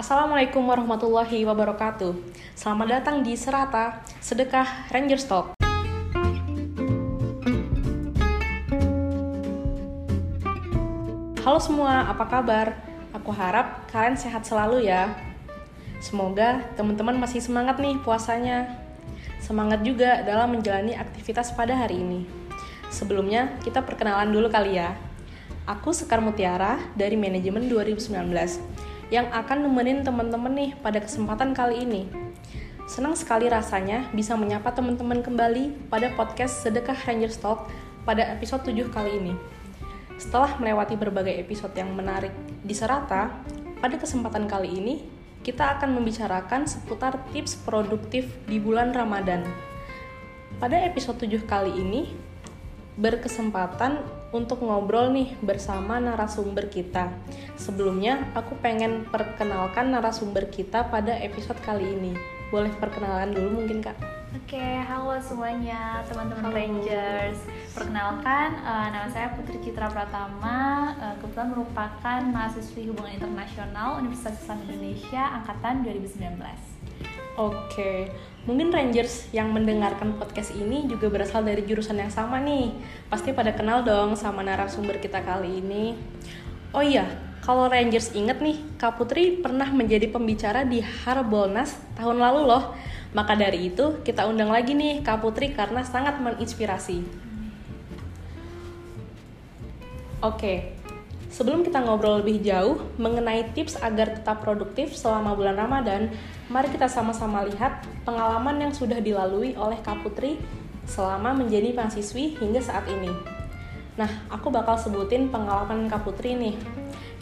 Assalamualaikum warahmatullahi wabarakatuh. Selamat datang di Serata Sedekah Ranger Talk. Halo semua, apa kabar? Aku harap kalian sehat selalu ya. Semoga teman-teman masih semangat nih puasanya. Semangat juga dalam menjalani aktivitas pada hari ini. Sebelumnya, kita perkenalan dulu kali ya. Aku Sekar Mutiara dari Manajemen 2019 yang akan nemenin teman-teman nih pada kesempatan kali ini. Senang sekali rasanya bisa menyapa teman-teman kembali pada podcast Sedekah Ranger Talk pada episode 7 kali ini. Setelah melewati berbagai episode yang menarik di Serata, pada kesempatan kali ini kita akan membicarakan seputar tips produktif di bulan Ramadan. Pada episode 7 kali ini, berkesempatan untuk ngobrol nih bersama narasumber kita. Sebelumnya, aku pengen perkenalkan narasumber kita pada episode kali ini. Boleh perkenalan dulu mungkin Kak? Oke, halo semuanya teman-teman. Rangers. Perkenalkan, eh, nama saya Putri Citra Pratama. Eh, kebetulan merupakan mahasiswi Hubungan Internasional Universitas Islam Indonesia angkatan 2019. Oke, mungkin Rangers yang mendengarkan podcast ini juga berasal dari jurusan yang sama nih. Pasti pada kenal dong sama narasumber kita kali ini. Oh iya, kalau Rangers inget nih, Kak Putri pernah menjadi pembicara di Harbolnas tahun lalu loh. Maka dari itu, kita undang lagi nih Kak Putri karena sangat menginspirasi. Oke, sebelum kita ngobrol lebih jauh mengenai tips agar tetap produktif selama bulan Ramadan, mari kita sama-sama lihat pengalaman yang sudah dilalui oleh Kak Putri selama menjadi mahasiswi hingga saat ini. Nah, aku bakal sebutin pengalaman Kak Putri nih.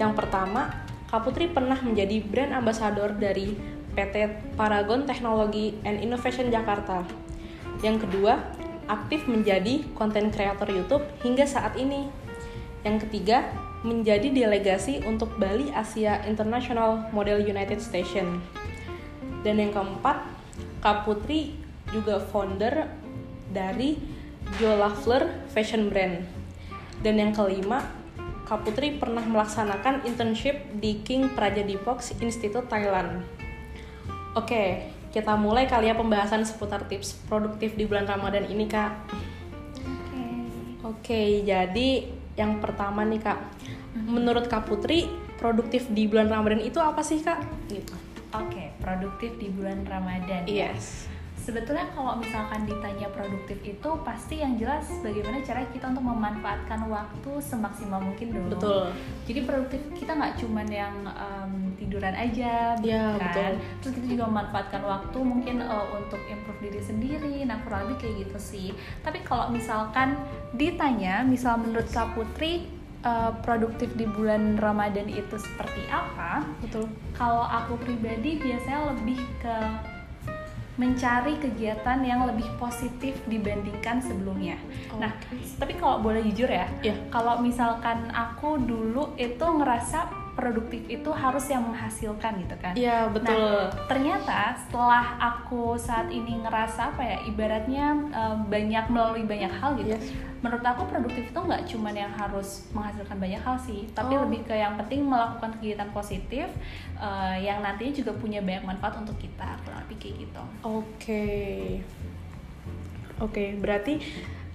Yang pertama, Kak Putri pernah menjadi brand ambassador dari PT Paragon Teknologi and Innovation Jakarta. Yang kedua, aktif menjadi konten kreator YouTube hingga saat ini. Yang ketiga, menjadi delegasi untuk Bali Asia International Model United Station. Dan yang keempat, Kak Putri juga founder dari Jo Lafler Fashion Brand. Dan yang kelima, Kak Putri pernah melaksanakan internship di King Praja Dipok Institute Thailand. Oke, kita mulai kali ya pembahasan seputar tips produktif di bulan Ramadan ini, Kak. Oke. Oke, jadi yang pertama nih kak, menurut kak Putri produktif di bulan Ramadan itu apa sih kak? Gitu. Oke, produktif di bulan Ramadan. Yes. Sebetulnya kalau misalkan ditanya produktif itu pasti yang jelas bagaimana cara kita untuk memanfaatkan waktu semaksimal mungkin dong. Betul. Jadi produktif kita nggak cuman yang em, tiduran aja, Iya, kan? betul. Terus kita juga memanfaatkan waktu mungkin eh, untuk improve diri sendiri. Nah kurang lebih kayak gitu sih. Tapi kalau misalkan ditanya, misal menurut Kak Putri eh, produktif di bulan Ramadan itu seperti apa? Betul. Kalau aku pribadi biasanya lebih ke mencari kegiatan yang lebih positif dibandingkan sebelumnya. Nah, tapi kalau boleh jujur ya, Iya. kalau misalkan aku dulu itu ngerasa produktif itu harus yang menghasilkan gitu kan. Iya betul. Nah, ternyata setelah aku saat ini ngerasa apa ya, ibaratnya eh, banyak melalui banyak hal gitu. Yes. Menurut aku produktif itu nggak cuman yang harus menghasilkan banyak hal sih, tapi Oh. lebih ke yang penting melakukan kegiatan positif eh, yang nantinya juga punya banyak manfaat untuk kita, kurang lebih kayak gitu. Oke. Oke, berarti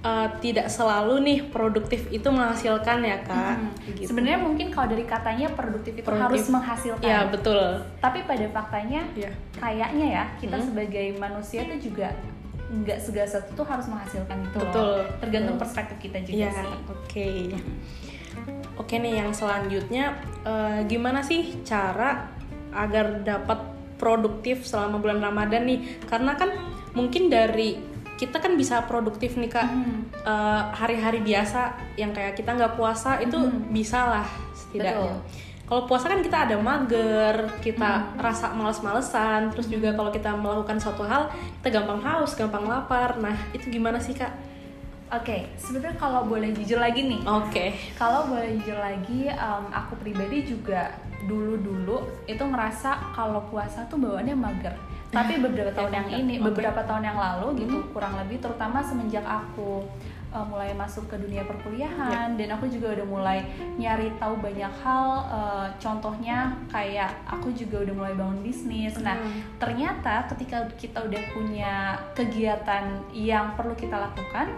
uh, tidak selalu nih produktif itu menghasilkan ya kak? Hmm. Gitu. Sebenarnya mungkin kalau dari katanya produktif itu Produktif. harus menghasilkan. Iya betul. Tapi pada faktanya Iya. kayaknya ya kita Hmm. sebagai manusia itu juga nggak segala sesuatu tuh harus menghasilkan itu loh. Betul. Tergantung Betul. perspektif kita juga Iya. sih. Oke. Oke nih yang selanjutnya eh, gimana sih cara agar dapat produktif selama bulan Ramadan nih? Karena kan mungkin dari kita kan bisa produktif nih kak Hmm. eh, hari-hari biasa yang kayak kita nggak puasa itu Hmm. bisa lah setidaknya. Kalau puasa kan kita ada mager, kita Hmm. rasa males-malesan, terus juga kalau kita melakukan suatu hal kita gampang haus, gampang lapar. Nah itu gimana sih kak? Oke, sebetulnya kalau boleh jujur lagi nih, Oke. kalau boleh jujur lagi, em, aku pribadi juga dulu-dulu itu ngerasa kalau puasa tuh bawaannya mager. Tapi beberapa tahun yang ini, Oke. beberapa tahun yang lalu gitu, kurang lebih, terutama semenjak aku uh, mulai masuk ke dunia perkuliahan dan aku juga udah mulai nyari tahu banyak hal uh, contohnya kayak aku juga udah mulai bangun bisnis. Nah Hmm. ternyata ketika kita udah punya kegiatan yang perlu kita lakukan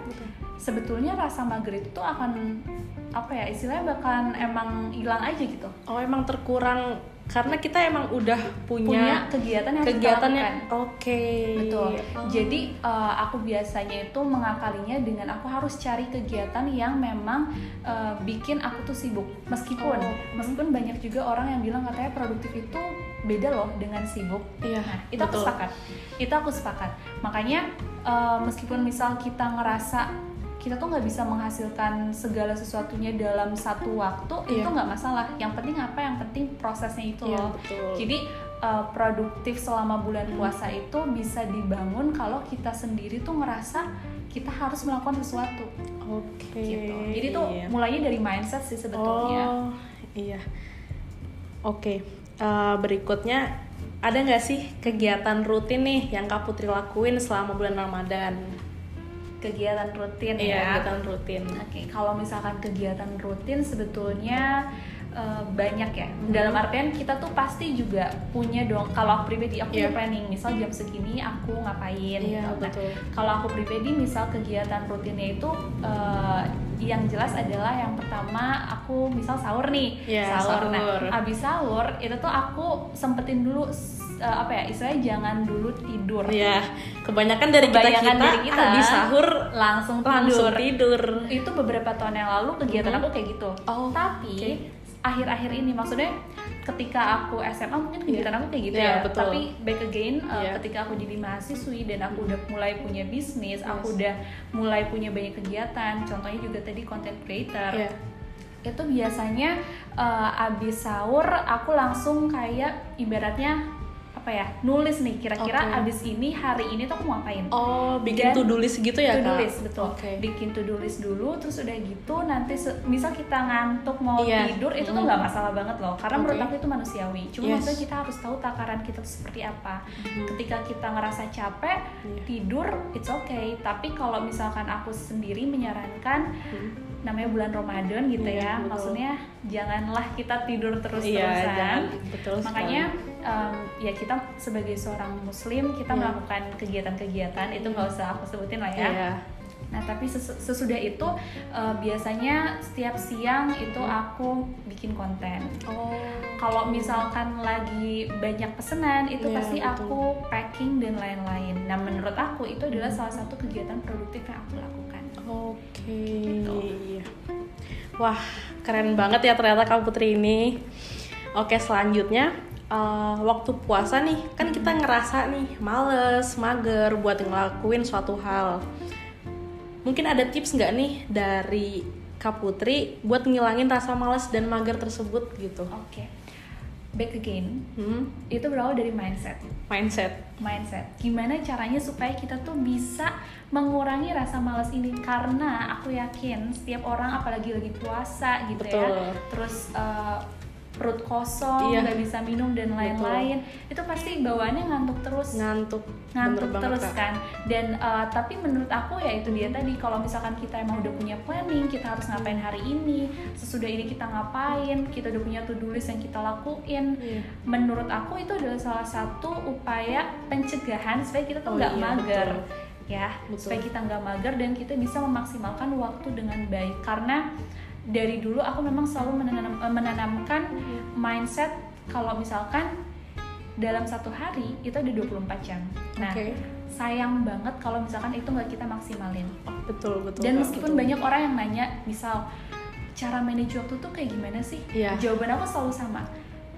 sebetulnya rasa mager itu akan apa ya istilahnya bakalan emang hilang aja gitu. Oh emang terkurang karena kita emang udah punya punya, kegiatan yang lakukan. Oke. Betul. Oh. Jadi uh, aku biasanya itu mengakalinya dengan aku harus cari kegiatan yang memang uh, bikin aku tuh sibuk. Meskipun Oh. meskipun banyak juga orang yang bilang katanya produktif itu beda loh dengan sibuk. Iya. Nah, itu aku betul. sepakat. Itu aku sepakat. Makanya uh, meskipun misal kita ngerasa kita tuh nggak bisa menghasilkan segala sesuatunya dalam satu waktu Iya. itu nggak masalah. Yang penting apa? Yang penting prosesnya itu Iya, loh. betul. Jadi uh, produktif selama bulan Hmm. puasa itu bisa dibangun kalau kita sendiri tuh ngerasa kita harus melakukan sesuatu Oke. gitu. Jadi tuh iya. mulainya dari mindset sih sebetulnya. Oh, iya. Oke. Eh, berikutnya ada nggak sih kegiatan rutin nih yang Kak Putri lakuin selama bulan Ramadan? Kegiatan rutin Iya, ya. kegiatan rutin. Oke, kalau misalkan kegiatan rutin sebetulnya eh, banyak ya. Hmm. Dalam artian kita tuh pasti juga punya dong. Kalau aku pribadi aku Iya. planning. Misal jam segini aku ngapain. Iya, gitu. Nah, betul. kalau aku pribadi misal kegiatan rutinnya itu eh, yang jelas adalah yang pertama aku misal sahur nih. Iya, sahur. Nah, sahur. abis sahur itu tuh aku sempetin dulu eh, apa ya? Istilahnya jangan dulu tidur. Iya, kebanyakan dari Kebanyakan kita kita, dari kita habis sahur langsung tidur. langsung tidur. itu beberapa tahun yang lalu kegiatan Mhm. aku kayak gitu Oh, tapi oke. akhir-akhir ini maksudnya ketika aku SMA mungkin kegiatan aku kayak gitu Iya, ya betul. tapi back again uh, Iya. ketika aku jadi mahasiswi dan aku udah mulai punya bisnis aku Yes. udah mulai punya banyak kegiatan contohnya juga tadi content creator Iya. itu biasanya uh, abis sahur aku langsung kayak ibaratnya apa ya nulis nih kira-kira Oke. abis ini hari ini tuh aku mau ngapain Oh, bikin Dan to-do list gitu ya, Kak? list betul Oke. bikin to-do list dulu terus udah gitu nanti misal kita ngantuk mau Iya. tidur itu tuh Mm. nggak masalah banget loh karena Oke. menurut aku itu manusiawi cuma Yes. maksudnya kita harus tahu takaran kita tuh seperti apa Mhm. ketika kita ngerasa capek Iya. tidur it's okay tapi kalau misalkan aku sendiri menyarankan Hmm. namanya bulan Ramadan gitu Iya, ya betul. maksudnya janganlah kita tidur terus Iya, jangan. Betul makanya em, ya kita sebagai seorang muslim kita Iya. melakukan kegiatan-kegiatan itu nggak usah aku sebutin lah ya Iya. nah tapi sesu- sesudah itu eh, biasanya setiap siang itu aku bikin konten Oh. kalau misalkan lagi banyak pesanan itu Iya, pasti betul. aku packing dan lain-lain nah menurut aku itu adalah salah satu kegiatan produktif yang aku lakukan Oke. Gitu. Iya. Wah, keren banget ya ternyata Kak Putri ini. Oke, selanjutnya eh, waktu puasa nih, kan kita ngerasa nih males, mager buat ngelakuin suatu hal. Mungkin ada tips nggak nih dari Kak Putri buat ngilangin rasa males dan mager tersebut gitu? oke back again Hmm, itu berawal dari mindset mindset. mindset. Gimana caranya supaya kita tuh bisa mengurangi rasa malas ini? Karena aku yakin setiap orang apalagi lagi puasa gitu ya, Betul. terus uh, perut kosong, Iya. nggak bisa minum dan lain-lain, itu pasti bawaannya ngantuk terus. Ngantuk. ngantuk Bener banget, terus Kak. kan dan uh, tapi menurut aku ya itu dia tadi kalau misalkan kita emang udah punya planning kita harus ngapain hari ini sesudah ini kita ngapain kita udah punya to do list yang kita lakuin Iya. menurut aku itu adalah salah satu upaya pencegahan supaya kita tuh Oh nggak iya, mager betul. ya Betul. supaya kita nggak mager dan kita bisa memaksimalkan waktu dengan baik karena dari dulu aku memang selalu menanam- eh, menanamkan mindset kalau misalkan dalam satu hari itu ada 24 jam nah Oke. sayang banget kalau misalkan itu nggak kita maksimalin betul, betul. dan meskipun betul. banyak orang yang nanya misal cara manage waktu tuh kayak gimana sih Iya. jawaban aku selalu sama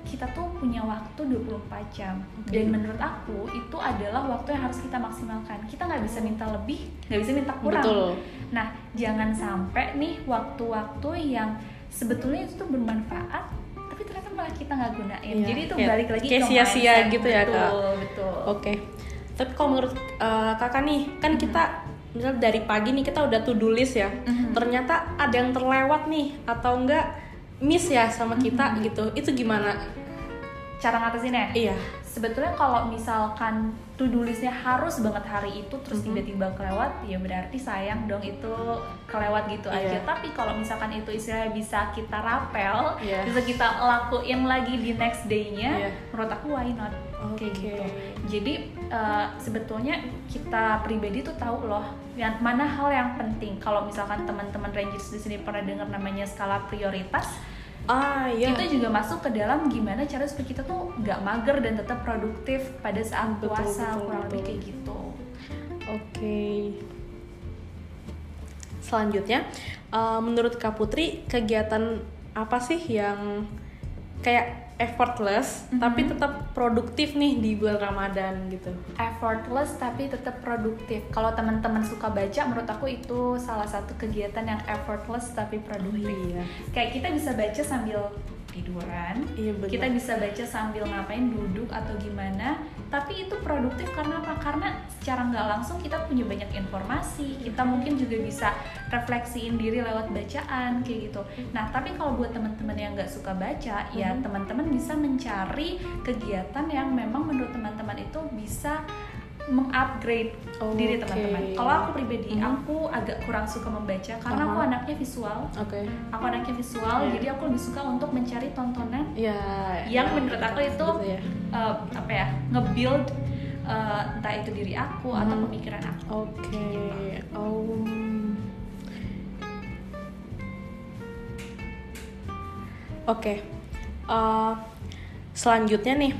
kita tuh punya waktu 24 jam Oke. dan menurut aku itu adalah waktu yang harus kita maksimalkan kita nggak bisa minta lebih nggak bisa minta kurang Betul. nah jangan sampai nih waktu-waktu yang sebetulnya itu tuh bermanfaat tapi ternyata malah kita nggak gunain Iya, jadi itu kayak- balik lagi kayak ke sia-sia gitu ya, Kak. betul betul Oke. Tapi kalau menurut uh, kakak nih, kan kita misal dari pagi nih kita udah to do list ya. Mhm. Ternyata ada yang terlewat nih atau enggak miss ya sama kita Mhm. gitu. Itu gimana? cara ngatasinnya Iya. Sebetulnya kalau misalkan to-do listnya harus banget hari itu terus tiba-tiba kelewat ya berarti sayang dong itu kelewat gitu Iya. aja tapi kalau misalkan itu istilahnya bisa kita rapel Iya. bisa kita lakuin lagi di next day-nya Iya. menurut aku why not kayak Oke. gitu jadi eh, sebetulnya kita pribadi tuh tahu loh yang mana hal yang penting kalau misalkan teman-teman rangers di sini pernah dengar namanya skala prioritas Ah iya. itu juga masuk ke dalam gimana cara supaya kita tuh nggak mager dan tetap produktif pada saat Betul, puasa betul, kurang lebih kayak gitu Oke. Selanjutnya, eh, menurut Kak Putri, kegiatan apa sih yang kayak effortless Mhm. tapi tetap produktif nih di bulan Ramadan gitu? effortless tapi tetap produktif kalau teman-teman suka baca menurut aku itu salah satu kegiatan yang effortless tapi produktif iya. kayak kita bisa baca sambil tiduran Iya kita bisa baca sambil ngapain duduk atau gimana tapi itu produktif karena apa? Karena secara nggak langsung kita punya banyak informasi. Kita mungkin juga bisa refleksiin diri lewat bacaan kayak gitu. Nah tapi kalau buat teman-teman yang nggak suka baca ya Mhm. teman-teman bisa mencari kegiatan yang memang menurut teman-teman itu bisa mengupgrade diri Oke. teman-teman. Kalau aku pribadi, Mhm. aku agak kurang suka membaca karena aku Aha. anaknya visual. Oke. Aku anaknya visual, Iya. jadi aku lebih suka untuk mencari tontonan Ya. yang menurut aku itu Gitu ya. uh, apa ya nge-build uh, entah itu diri aku atau Mhm. pemikiran aku. Oke. Oh. Oke. Eh, selanjutnya nih,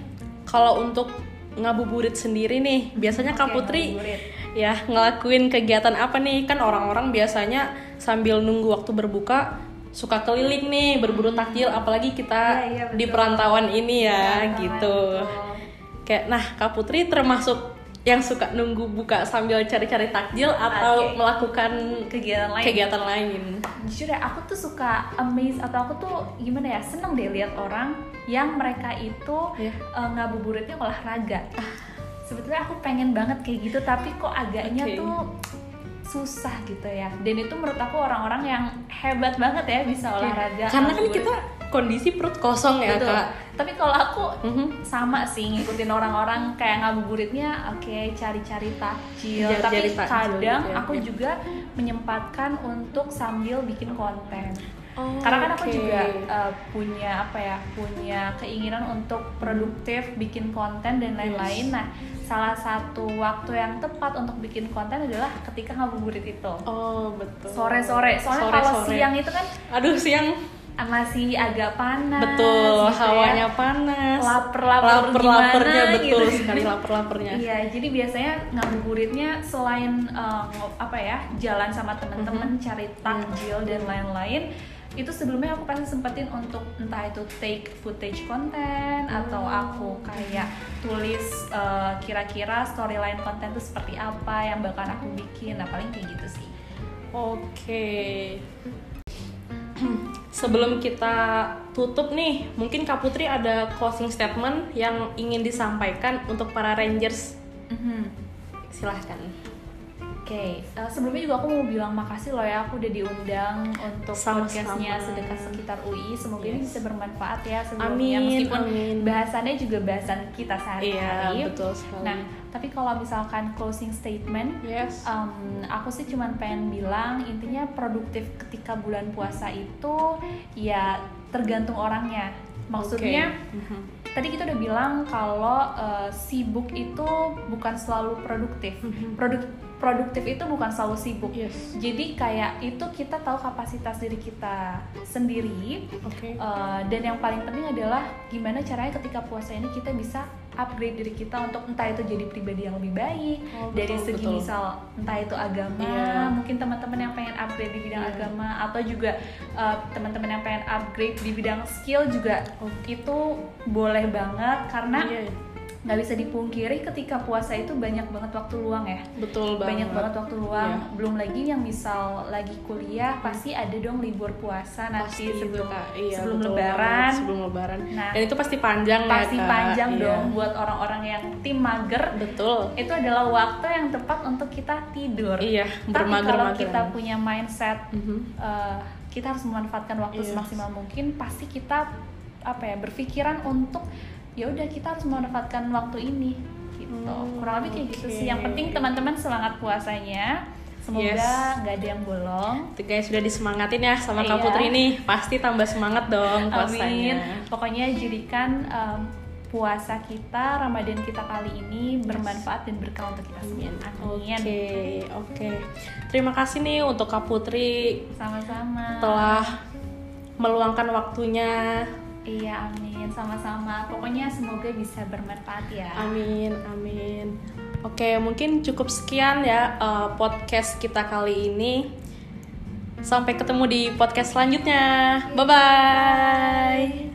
kalau untuk ngabuburit sendiri nih, biasanya Kak Oke, Putri ngabuburit. ya ngelakuin kegiatan apa nih? Kan orang-orang biasanya sambil nunggu waktu berbuka suka keliling nih berburu takjil apalagi kita Iya, iya, di perantauan ini ya Iya, gitu. betul. Kayak nah Kak Putri termasuk yang suka nunggu buka sambil cari-cari takjil atau Oke. melakukan Kegiatan lain. kegiatan lain. Jujur ya, aku tuh suka amaze atau aku tuh gimana ya seneng deh lihat orang yang mereka itu Iya. uh, ngabuburitnya olahraga. Sebetulnya aku pengen banget kayak gitu, tapi kok agaknya Oke. tuh susah gitu ya. Dan itu menurut aku orang-orang yang hebat banget ya bisa olahraga. Karena kan kita kondisi perut kosong ya Betul. Kak. Tapi kalau aku Mhm. sama sih ngikutin orang-orang kayak ngabuburitnya oke cari-cari takjil Cari-cari tapi takjil kadang gitu ya, aku iya. juga menyempatkan untuk sambil bikin konten Oh, karena kan aku oke. juga uh, punya apa ya punya keinginan untuk produktif bikin konten dan lain-lain Yes. nah salah satu waktu yang tepat untuk bikin konten adalah ketika ngabuburit itu Oh betul. sore-sore soalnya kalau Sore-sore. siang itu kan Aduh siang masih agak panas betul gitu ya. hawanya panas. Laper-laper Laper-lapernya gimana betul gitu. sekali laper-lapernya. Iya, jadi biasanya ngabuburitnya selain uh, apa ya jalan sama teman-teman, Mhm. cari takjil dan lain-lain, itu sebelumnya aku pasti sempetin untuk entah itu take footage konten atau Oh. aku kayak tulis uh, kira-kira storyline konten itu seperti apa yang bakal aku bikin, nah paling kayak gitu sih. Oke. Sebelum kita tutup nih, mungkin Kak Putri ada closing statement yang ingin disampaikan untuk para Rangers. Mhm. Silahkan. Oke, eh, sebelumnya juga aku mau bilang makasih loh ya aku udah diundang untuk podcastnya sedekah sekitar UI. Semoga ini Yes. bisa bermanfaat ya Amin, sebelumnya meskipun amin. bahasannya juga bahasan kita sehari-hari. Iya, betul sekali. Nah, tapi kalau misalkan closing statement, yes. em, aku sih cuman pengen bilang intinya produktif ketika bulan puasa itu ya tergantung orangnya. Maksudnya Oke. Mhm. tadi kita udah bilang kalau eh, sibuk itu bukan selalu produktif. Mhm. Produk produktif itu bukan selalu sibuk. Yes. Jadi kayak itu kita tahu kapasitas diri kita sendiri Oke. eh, dan yang paling penting adalah gimana caranya ketika puasa ini kita bisa upgrade diri kita untuk entah itu jadi pribadi yang lebih baik Oh, dari betul, segi betul. misal entah itu agama Iya. mungkin teman-teman yang pengen upgrade di bidang Iya. agama atau juga eh, teman-teman yang pengen upgrade di bidang skill juga Oke. itu boleh banget karena Iya, nggak bisa dipungkiri ketika puasa itu banyak banget waktu luang ya betul banget. banyak banget waktu luang Iya. belum lagi yang misal lagi kuliah pasti ada dong libur puasa Pasti nanti itu, sebelum Kak. Iya, sebelum betul lebaran banget, sebelum lebaran. Nah, Dan itu pasti panjang ya, pasti Kak. panjang Iya. dong buat orang-orang yang tim mager Betul. itu adalah waktu yang tepat untuk kita tidur Iya, tapi kalau kita punya mindset Mhm. eh, kita harus memanfaatkan waktu Yes. semaksimal mungkin pasti kita apa ya berpikiran untuk ya udah kita harus memanfaatkan waktu ini gitu Hmm, kurang lebih kayak gitu oke. sih yang penting teman-teman semangat puasanya semoga Yes. nggak ada yang bolong Tuh guys sudah disemangatin ya sama Kak Iya. Putri nih. Pasti tambah semangat dong Amin. puasanya. Pokoknya jadikan em, puasa kita, Ramadan kita kali ini bermanfaat dan berkah untuk kita semua. Oke, Amin. oke. Terima kasih nih untuk Kak Putri Sama-sama. telah meluangkan waktunya. Iya, amin. Sama-sama. Pokoknya semoga bisa bermanfaat ya. Amin, amin. Oke, mungkin cukup sekian ya eh, podcast kita kali ini. Sampai ketemu di podcast selanjutnya. Bye bye.